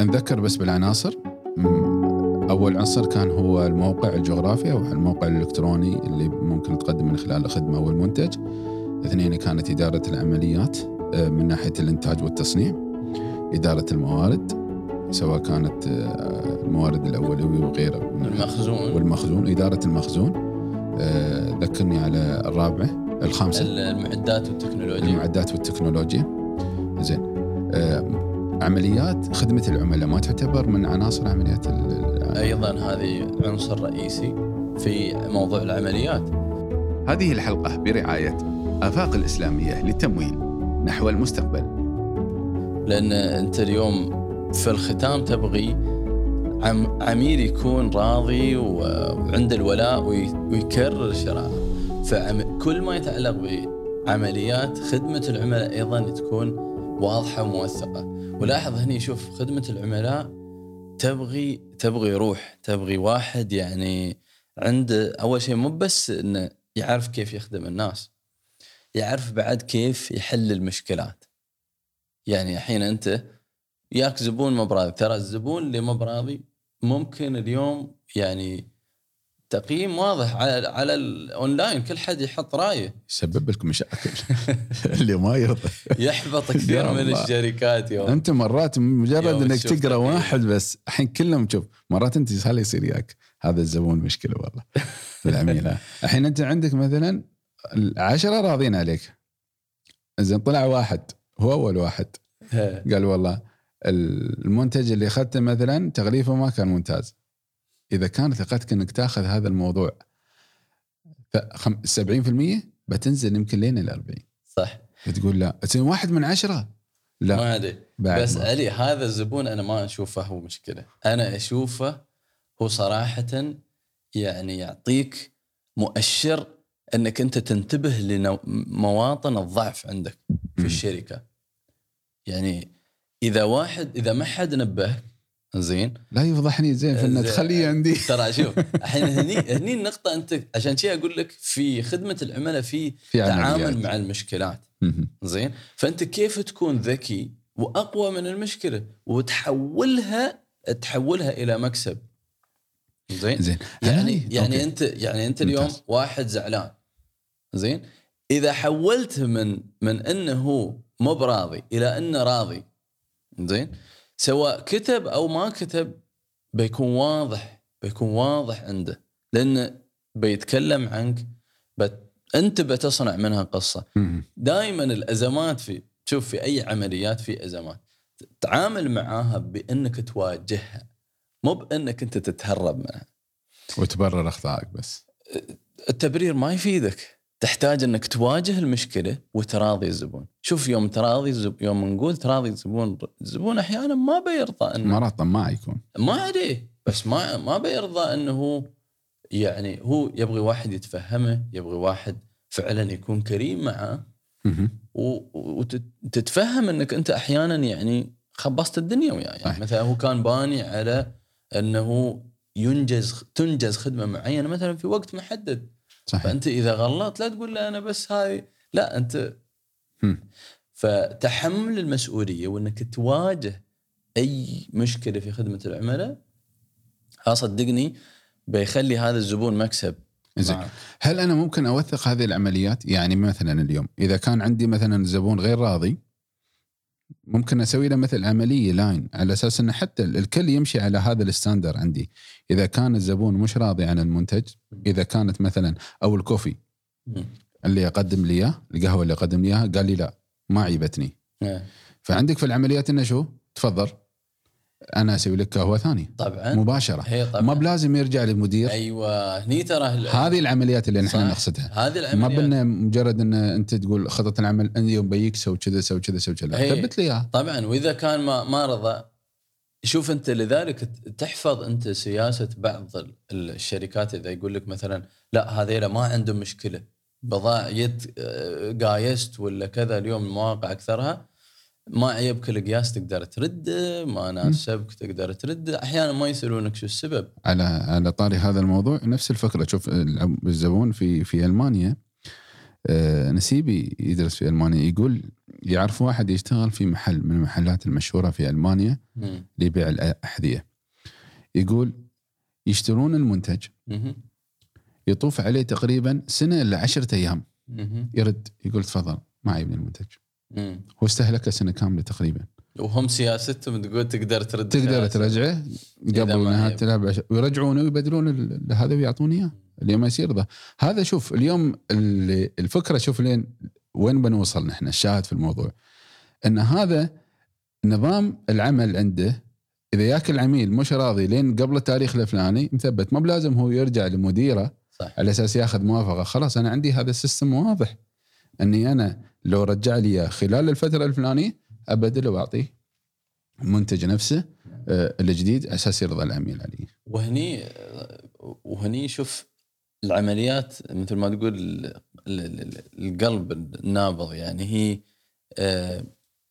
نذكر بس بالعناصر. أول عنصر كان هو الموقع الجغرافي أو الموقع الإلكتروني اللي ممكن تقدم من خلاله الخدمة أو المنتج. اثنين كانت إدارة العمليات آه، من ناحية الإنتاج والتصنيع إدارة الموارد سواء كانت آه، الموارد الأولوية وغيرها. المخزون. والمخزون إدارة المخزون آه، ذكرني على الرابعة الخامسة. المعدات والتكنولوجيا. المعدات والتكنولوجيا. زين. عمليات خدمة العملاء ما تعتبر من عناصر عمليات أيضا هذه عنصر رئيسي في موضوع العمليات. هذه الحلقة برعاية آفاق الإسلامية للتمويل نحو المستقبل. لأن أنت اليوم في الختام تبغي عم عميل يكون راضي وعنده الولاء وي- ويكرر شراءه فكل ما يتعلق بعمليات خدمة العملاء أيضا تكون واضحة وموثقة. ولاحظ هني شوف خدمة العملاء تبغي تبغي روح تبغي واحد يعني عنده أول شيء مو بس إنه يعرف كيف يخدم الناس يعرف بعد كيف يحل المشكلات. يعني الحين أنت ياك زبون مو براضي. ترى الزبون اللي مو براضي ممكن اليوم يعني تقييم واضح على على الاونلاين كل حد يحط رأيه. يسبب لكم مشاكل. اللي ما يرضى. يحبط كثير من الله. الشركات يوم. أنت مرات مجرد إنك تقرأ. واحد بس الحين كلهم شوف مرات أنت هل يصير ياك؟ هذا الزبون مشكلة والله. بالعميل ها. الحين أنت عندك مثلا العشرة راضين عليك. زين طلع واحد. هو أول واحد. قال والله المنتج اللي أخذته مثلا تغليفه ما كان ممتاز. إذا كانت ثقتك إنك تأخذ هذا الموضوع ف- خم- 70% بتنزل يمكن لين ال 40 صح. بتقول لا. تصير واحد من عشرة؟ لا. ما أدري. بس ما. علي هذا الزبون أنا ما أشوفه هو مشكلة. أنا أشوفه هو صراحة يعني يعطيك مؤشر إنك أنت تنتبه لمواطن الضعف عندك في. الشركة. يعني إذا واحد إذا ما حد نبهك زين لا يفضحني زين فانه زين. تخليه عندي ترى شوف الحين هني هني النقطة أنت عشان شيء أقول لك في خدمة العملاء في في تعامل. مع المشكلات. زين فأنت كيف تكون ذكي وأقوى من المشكلة وتحولها تحولها إلى مكسب زين زين يعني هل- يعني أوكي. أنت يعني أنت اليوم ممتاز. واحد زعلان زين إذا حولته من من أنه مو براضي إلى أنه راضي زين سواء كتب أو ما كتب بيكون واضح بيكون واضح عنده. لأنه بيتكلم عنك بت أنت بتصنع منها قصة. دائما الأزمات في شوف في أي عمليات في أزمات. تعامل معاها بأنك تواجهها مو بأنك أنت تتهرب منها. وتبرر أخطائك بس. التبرير ما يفيدك. تحتاج إنك تواجه المشكلة وتراضي الزبون. شوف يوم تراضي الزب... يوم نقول تراضي الزبون الزبون أحيانا ما بيرضى إنه مرات طماع يكون. ما عليه بس ما ما بيرضى إنه هو يعني هو يبغي واحد يتفهمه يبغي واحد فعلا يكون كريم معه. وتتفهم إنك أنت أحيانا يعني خبصت الدنيا وياه يعني. مثلا هو كان باني على إنه ينجز تنجز خدمة معينة. مثلا في وقت محدد صحيح فأنت إذا غلطت لا تقول لا أنا بس هاي لا أنت مم. فتحمل المسؤولية وإنك تواجه أي مشكلة في خدمة العملاء ها صدقني بيخلي هذا الزبون مكسب زين. هل أنا ممكن أوثق هذه العمليات؟ يعني مثلا اليوم إذا كان عندي مثلا زبون غير راضي ممكن أسوي له مثل عملية line على أساس إنه حتى الكل يمشي على هذا ال standard عندي. إذا كان الزبون مش راضي عن المنتج، إذا كانت مثلا أو ال coffee. اللي اقدم لي إياه، القهوة اللي اقدم لي إياها قال لي لا ما عيبتني. إيه. فعندك في العمليات إنه شو؟ تفضل أنا أسوي لك قهوة ثانية. طبعا. مباشرة. هي طبعا. ما بلازم يرجع للمدير. أيوه. هني ترى هذه العمليات اللي نحن. نقصدها. هذه ما العمليات. بنا مجرد إن أنت تقول خطة العمل أنت يوم بيك سوي كذا سوي كذا سوي كذا. هي. ثبت لي إياها. طبعا. وإذا كان ما ما رضى شوف أنت لذلك تحفظ أنت سياسة بعض ال- الشركات. إذا يقول لك مثلا لا هذيلا ما عندهم مشكلة. بضاعه آه، قايست ولا كذا اليوم المواقع أكثرها. ما عيبك القياس تقدر ترده ما ناسبك تقدر ترده أحيانا ما يسالونك شو السبب على على طاري هذا الموضوع نفس الفكرة شوف الزبون في في ألمانيا آه، نسيبي يدرس في ألمانيا يقول يعرف واحد يشتغل في محل من المحلات المشهورة في ألمانيا. لبيع الأحذية يقول يشترون المنتج. يطوف عليه تقريبا سنة الا عشرة أيام مهم. يرد يقول تفضل ما عيبني المنتج. هو استهلكه سنة كاملة تقريبا. وهم سياستهم تقول تقدر ترد تقدر. ترجعه قبل نهايه. تلعب عش- ويرجعونه ويبدلون هذا ويعطونه إياه. اليوم ما يصير ذا. هذا شوف اليوم اللي الفكرة شوف لين وين بنوصل نحن الشاهد في الموضوع. إن هذا نظام العمل عنده إذا ياك العميل مش راضي لين قبل التاريخ الفلاني مثبت. ما بلازم هو يرجع لمديره صح. على أساس ياخذ موافقة. خلاص أنا عندي هذا ال system واضح. أني أنا لو رجع لي خلال الفترة الفلانية ابدله واعطيه منتج نفسه آه، الجديد أساس يرضى العميل عليه. وهني وهني شوف العمليات مثل ما تقول ال- ال- ال- القلب النابض يعني هي آه،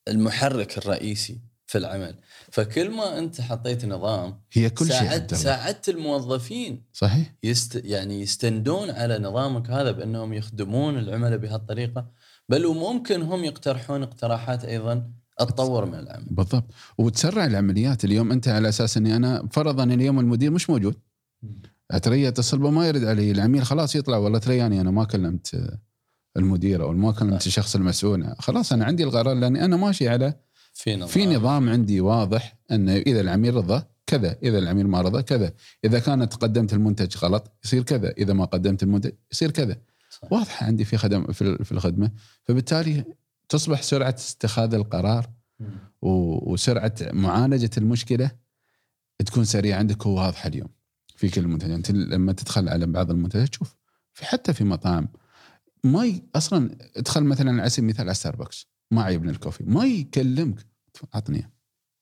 المحرك الرئيسي. في العمل. فكل ما أنت حطيت نظام هي كل شيء ساعدت. ساعدت الموظفين. صحيح. يست يعني يستندون على نظامك هذا بأنهم يخدمون العملاء بهالطريقة. بل وممكن هم يقترحون اقتراحات أيضا تطور من العمل. بالضبط. وتسرع العمليات اليوم. أنت على أساس إني أنا فرضا اليوم المدير مش موجود. أتريا اتصل به ما يرد علي. العميل خلاص يطلع. والله ترياني أنا ما كلمت المدير أو ما كلمت. الشخص المسؤول. خلاص أنا عندي القرار لأني أنا ماشي على في نظام في نظام عندي واضح انه إذا العميل رضى كذا إذا العميل ما رضى كذا. إذا كانت قدمت المنتج غلط يصير كذا إذا ما قدمت المنتج يصير كذا. صح. واضحة عندي في خدم في الخدمة. فبالتالي تصبح سرعة اتخاذ القرار وسرعة معالجة المشكلة تكون سريعة عندك وواضحة اليوم في كل منتج. أنت لما تدخل على بعض المنتجات تشوف في حتى في مطاعم ما ي... أصلا ادخل مثلا على سبيل المثال على ستاربكس ما عيبني الكوفي ما يكلمك عطني إياه.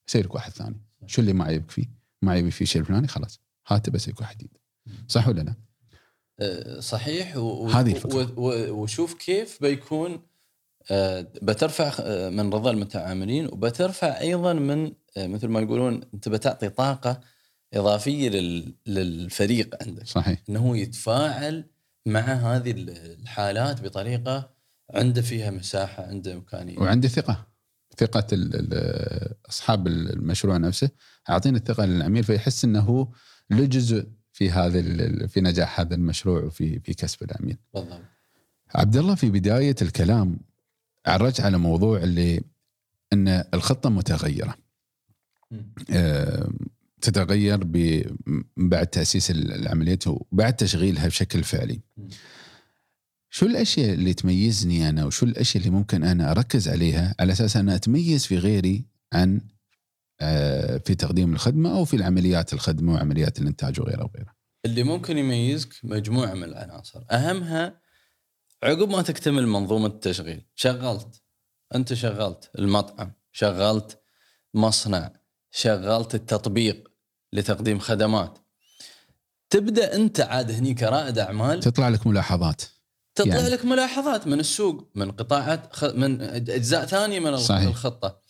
يسيرك واحد ثاني شو اللي ما عيبك فيه؟ ما عيبك فيه شيء الفلاني خلاص هاته بسيرك واحد جديد صح ولا لا؟ آه، صحيح و... هذه. و... وشوف كيف بيكون آه، بترفع من رضا المتعاملين وبترفع أيضا من آه، مثل ما يقولون أنت بتعطي طاقة إضافية لل... للفريق عندك صحيح إنه هو يتفاعل مع هذه الحالات بطريقة عنده فيها مساحة عنده إمكانية وعندي ثقة ثقة أصحاب المشروع نفسه أعطيني الثقة للعميل فيحس إنه هو له جزء في هذا في نجاح هذا المشروع وفي في كسب العميل. بالضبط عبد الله في بداية الكلام عرج على موضوع اللي إن الخطة متغيرة. آه، تتغير بعد تأسيس العملية وبعد تشغيلها بشكل فعلي. مم. شو الأشياء اللي تميزني أنا وشو الأشياء اللي ممكن أنا أركز عليها على أساس أنا أتميز في غيري عن آه، في تقديم الخدمة أو في العمليات الخدمة وعمليات الإنتاج وغيرها وغيرها. اللي ممكن يميزك مجموعة من العناصر. أهمها عقب ما تكتمل منظومة التشغيل. شغلت. أنت شغلت المطعم شغلت مصنع شغلت التطبيق لتقديم خدمات. تبدأ أنت عاد هني كرائد أعمال. تطلع لك ملاحظات. تطلع يعني. لك ملاحظات من السوق من قطاعات خ... من أجزاء ثانية من صحيح. الخطة.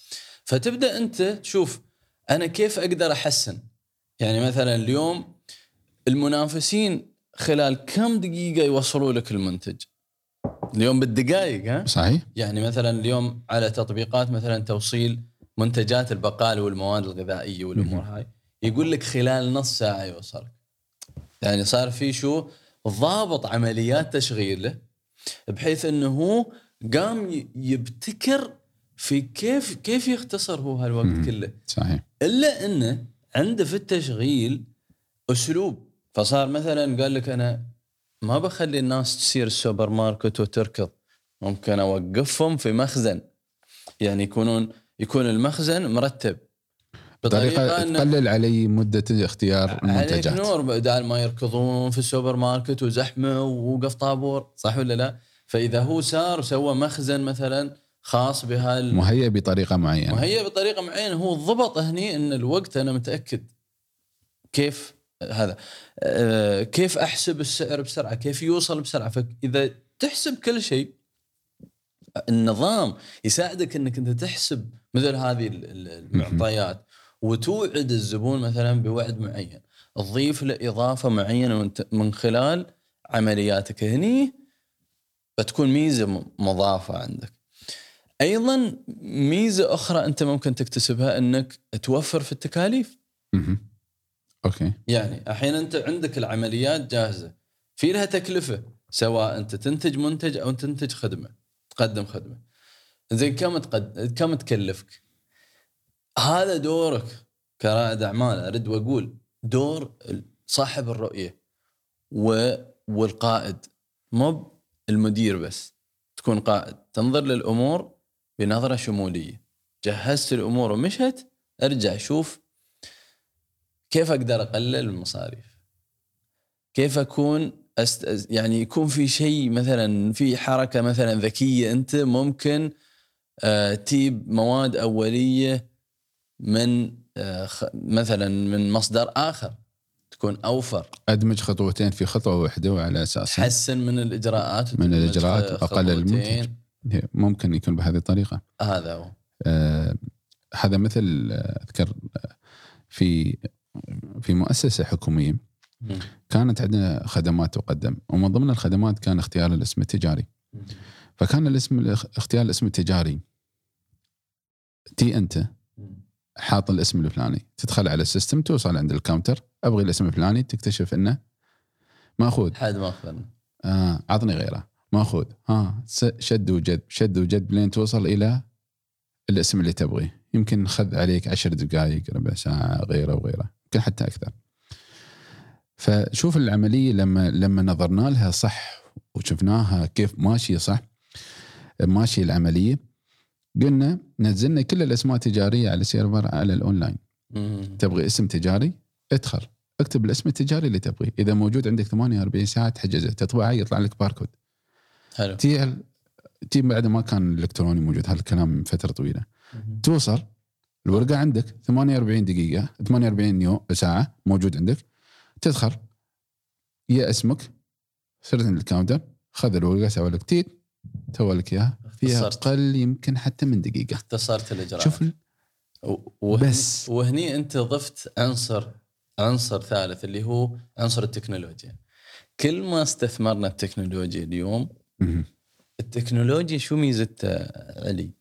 فتبدأ أنت تشوف أنا كيف أقدر أحسن. يعني مثلا اليوم المنافسين خلال كم دقيقة يوصلوا لك المنتج؟ اليوم بالدقائق ها؟ صحيح؟ يعني مثلا اليوم على تطبيقات مثلا توصيل منتجات البقال والمواد الغذائية والأمور هاي يقول لك خلال نص ساعة يوصلك. يعني صار في شو؟ ضابط عمليات تشغيله بحيث إنه هو قام يبتكر في كيف كيف يختصر هو هالوقت مم. كله. صحيح. إلا إنه عنده في التشغيل أسلوب. فصار مثلا قال لك أنا ما بخلي الناس تسير السوبر ماركت وتركض. ممكن أوقفهم في مخزن. يعني يكونون يكون المخزن مرتب. بطريقة تقلل علي مدة اختيار عليك المنتجات. نور بدال ما يركضون في السوبر ماركت وزحمة ووقف طابور صح ولا لا؟ فإذا هو سار وسوى مخزن مثلا خاص بهال مهيئ بطريقة معينة. مهيئ بطريقة معينة. هو ضبط هني إن الوقت أنا متأكد كيف هذا آه، كيف أحسب السعر بسرعة كيف يوصل بسرعة. فإذا تحسب كل شيء النظام يساعدك إنك أنت تحسب مثل هذه ال- ال- المعطيات. وتوعد الزبون مثلا بوعد معين. تضيف له إضافة معينة من- خلال عملياتك هني بتكون ميزة مضافة عندك. أيضا ميزة أخرى أنت ممكن تكتسبها أنك توفر في التكاليف. أوكي. يعني الحين أنت عندك العمليات جاهزة. في لها تكلفة سواء أنت تنتج منتج أو تنتج خدمة تقدم خدمة. زين كم تقد... كم تكلفك؟ هذا دورك كرائد أعمال ارد وأقول دور صاحب الرؤية و... والقائد مو المدير بس تكون قائد. تنظر للأمور بنظرة شمولية. جهزت الأمور ومشت ارجع شوف كيف أقدر أقلل المصاريف. كيف أكون أست... يعني يكون في شيء مثلا في حركة مثلا ذكية أنت ممكن آه، تجيب مواد أولية من آه، مثلا من مصدر آخر تكون أوفر أدمج خطوتين في خطوة واحدة وعلى أساس تحسن من الإجراءات من وأقلل خطوتين. المنتج. ممكن يكون بهذه الطريقة هذا هو آه هذا مثل آه، أذكر آه، في في مؤسسة حكومية. كانت عندنا خدمات تقدم ومن ضمن الخدمات كان اختيار الاسم التجاري فكان الاسم اختيار الاسم التجاري تي أنت حاط الاسم الفلاني. تدخل على ال system توصل عند ال counter. أبغي الاسم الفلاني تكتشف إنه مأخوذ. حد ما اخبرنا آه عطني غيره. مأخوذ. ها س- شد وجد شد وجد لين توصل إلى الاسم اللي تبغيه. يمكن خذ عليك عشر دقائق ربع ساعة غيره وغيره. يمكن حتى أكثر. فشوف العملية لما لما نظرنا لها صح وشفناها كيف ماشية صح ماشية العملية. قلنا نزلنا كل الأسماء التجاريه على server على الاونلاين. تبغي اسم تجاري؟ ادخل. اكتب الاسم التجاري اللي تبغيه. إذا موجود عندك 48 ساعة تحجزه. تطبعه يطلع لك باركود حلو. تي تي بعد ما كان الإلكتروني موجود. هذا الكلام من فترة طويلة. مم. توصل. الورقة عندك. 48 دقيقة. 48 يوم ساعة موجود عندك. تدخل. يا اسمك. عند ال counter. خذ الورقة سوى لك تيت سوى لك إياها فيها. أقل يمكن حتى من دقيقة اختصرت الإجراءات شوف وهني بس. وهني أنت ضفت عنصر عنصر ثالث اللي هو عنصر التكنولوجيا كل ما استثمرنا التكنولوجيا اليوم. التكنولوجيا شو ميزتها علي؟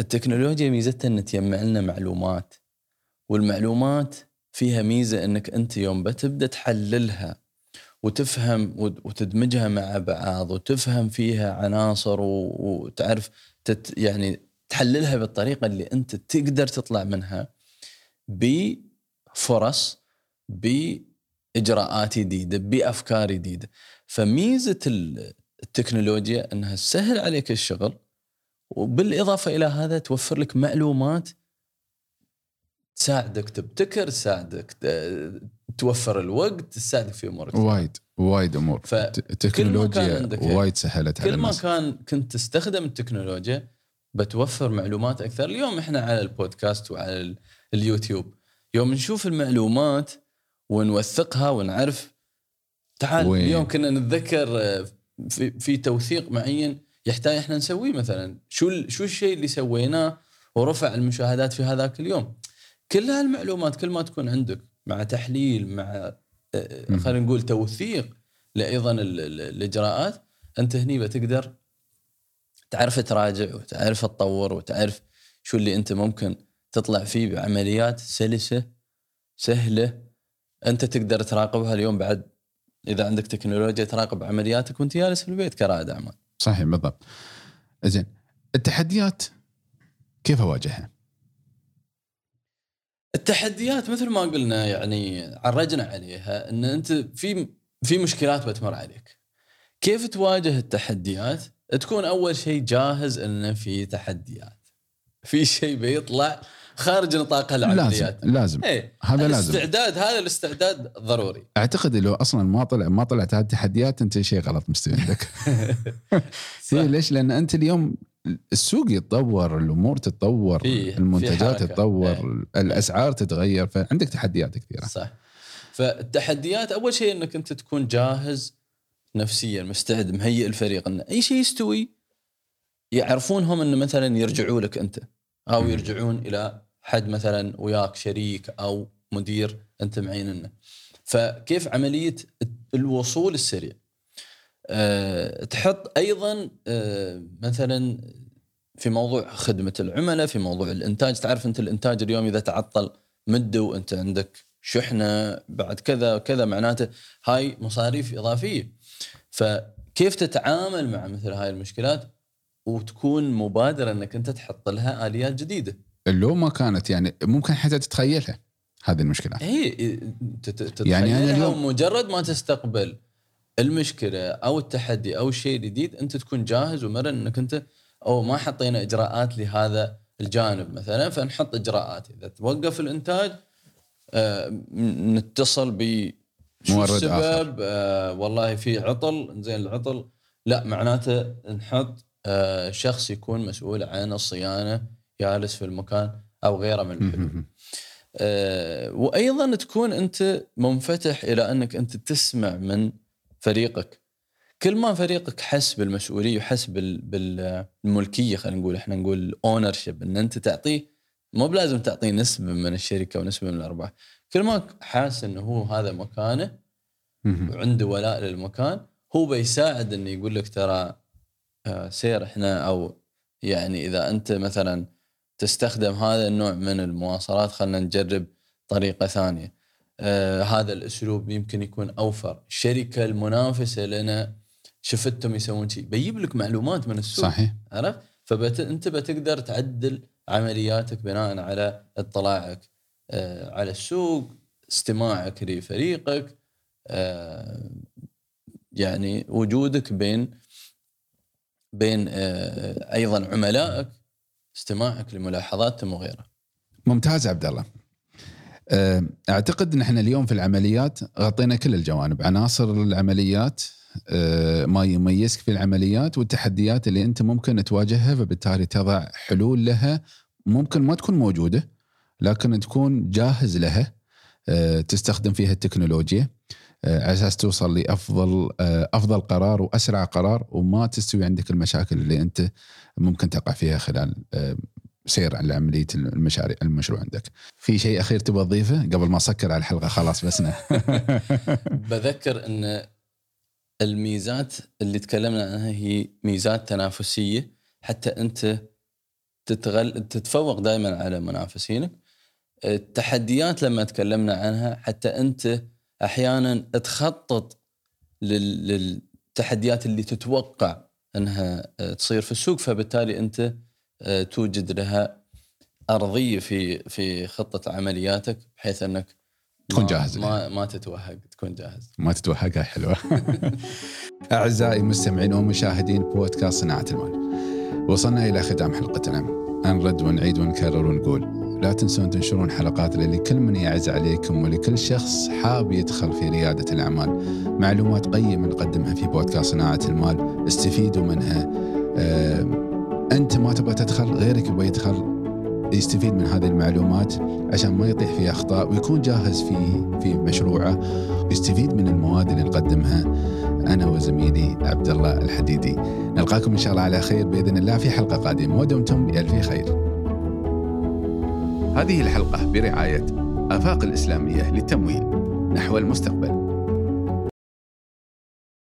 التكنولوجيا ميزتها إن تجمع لنا معلومات والمعلومات فيها ميزة إنك أنت يوم بتبدأ تحللها وتفهم وت- وتدمجها مع بعض وتفهم فيها عناصر وتعرف تت يعني تحللها بالطريقة اللي أنت تقدر تطلع منها بفرص بإجراءات جديدة بأفكار جديدة. فميزة ال- التكنولوجيا أنها تسهل عليك الشغل وبالإضافة إلى هذا توفر لك معلومات تساعدك تبتكر تساعدك توفر الوقت تساعدك في امور. وايد وايد أمور. التكنولوجيا عندك- وايد سهلت على كل ما كان كنت تستخدم التكنولوجيا بتوفر معلومات أكثر. اليوم إحنا على البودكاست وعلى ال- اليوتيوب. يوم نشوف المعلومات ونوثقها ونعرف تعال وين؟ اليوم كنا نتذكر آه، في, في توثيق معين يحتاج إحنا نسويه مثلا. شو شو الشيء اللي سويناه ورفع المشاهدات في هذاك اليوم. كل هالمعلومات كل ما تكون عندك مع تحليل مع آه،. خلينا نقول توثيق لايضا ال- ال- الإجراءات أنت هني بتقدر تعرف تراجع وتعرف تطور وتعرف شو اللي أنت ممكن تطلع فيه بعمليات سلسة سهلة أنت تقدر تراقبها اليوم بعد إذا عندك تكنولوجيا تراقب عملياتك وأنت جالس في البيت كرائد أعمال. صحيح بالضبط زين التحديات كيف أواجهها؟ التحديات مثل ما قلنا يعني عرجنا عليها إن أنت في في مشكلات بتمر عليك. كيف تواجه التحديات؟ تكون أول شيء جاهز ان في تحديات. في شيء بيطلع خارج نطاق لازم العمليات. لازم إيه هذا لازم الاستعداد هذا الاستعداد ضروري. أعتقد لو أصلا ما طلع ما طلعت هذه التحديات أنت شيء غلط مستوي عندك ليش؟ لأن أنت اليوم السوق يتطور الأمور تتطور في- في المنتجات. تتطور الأسعار تتغير فعندك تحديات كثيرة. صح. فالتحديات أول شيء إنك أنت تكون جاهز نفسيا مستعد مهيئ الفريق ان أي شيء يستوي يعرفونهم إنه مثلا يرجعوا لك أنت أو. يرجعون إلى حد مثلا وياك شريك أو مدير أنت معين إنه. فكيف عملية الوصول السريع؟ أه تحط أيضا أه مثلا في موضوع خدمة العملاء في موضوع الإنتاج. تعرف أنت الإنتاج اليوم إذا تعطل مده وأنت عندك شحنة بعد كذا وكذا معناته هاي مصاريف إضافية. فكيف تتعامل مع مثل هاي المشكلات؟ وتكون مبادرة أنك أنت تحط لها آليات جديدة. لو ما كانت يعني ممكن حتى تتخيلها هذه المشكلات اي يعني أنا اليوم مجرد ما تستقبل المشكلة أو التحدي أو الشيء الجديد أنت تكون جاهز ومرن إنك أنت أو ما حطينا إجراءات لهذا الجانب مثلا فنحط إجراءات. إذا توقف الإنتاج آه نتصل ب شو السبب؟ آه والله في عطل. زين العطل لا معناته نحط آه شخص يكون مسؤول عن الصيانة جالس في المكان أو غيره من الحلول آه وأيضا تكون أنت منفتح إلى أنك أنت تسمع من فريقك. كل ما فريقك حس بالمسؤولية وحس بالملكية خلينا نقول إحنا نقول ownership إن أنت تعطيه مو بلازم تعطيه نسبة من الشركة ونسبة من الأرباح. كل ما حاس إنه هو هذا مكانه وعنده ولاء للمكان هو بيساعد إنه يقول لك ترى آه، سير إحنا أو يعني إذا أنت مثلا تستخدم هذا النوع من المواصلات خلينا نجرب طريقة ثانية. آه هذا الأسلوب يمكن يكون أوفر. الشركة المنافسة لنا شفتهم يسوون شيء. بيجيب لك معلومات من السوق صحيح. عرفت؟ فانت بتقدر تعدل عملياتك بناء على اطلاعك آه على السوق استماعك لفريقك آه يعني وجودك بين بين آه أيضا عملائك استماعك لملاحظاتهم وغيرها. ممتاز عبد الله. أعتقد ان إحنا اليوم في العمليات غطينا كل الجوانب. عناصر العمليات آه، ما يميزك في العمليات والتحديات اللي أنت ممكن تواجهها فبالتالي تضع حلول لها ممكن ما تكون موجودة لكن تكون جاهز لها آه، تستخدم فيها التكنولوجيا على أساس توصل لأفضل أفضل قرار وأسرع قرار وما تستوي عندك المشاكل اللي أنت ممكن تقع فيها خلال سير على عملية المشاريع المشروع عندك. في شيء أخير تبغى تضيفه قبل ما أسكر على الحلقة خلاص بسنا. بذكر إن الميزات اللي تكلمنا عنها هي ميزات تنافسية حتى أنت تتغل... تتفوق دائما على منافسينك. التحديات لما تكلمنا عنها حتى أنت أحيانا تخطط لل... للتحديات اللي تتوقع إنها تصير في السوق فبالتالي أنت توجد لها أرضية في في خطة عملياتك بحيث أنك تكون جاهز ما ما تتوهق تكون جاهز ما تتوهق حلوة. أعزائي المستمعين ومشاهدين بودكاست صناعة المال وصلنا إلى ختام حلقتنا نرد ونعيد ونكرر ونقول لا تنسون تنشرون حلقاتنا لكل من يعز عليكم ولكل شخص حاب يدخل في ريادة الأعمال. معلومات قيمة نقدمها في بودكاست صناعة المال. استفيدوا منها. أه أنت ما تبغى تدخل غيرك يبغى يدخل يستفيد من هذه المعلومات عشان ما يطيح في أخطاء ويكون جاهز في في مشروعه يستفيد من المواد اللي نقدمها. أنا وزميلي عبد الله الحديدي. نلقاكم إن شاء الله على خير بإذن الله في حلقة قادمة. ودمتم بالف خير. هذه الحلقة برعاية آفاق الإسلامية للتمويل نحو المستقبل.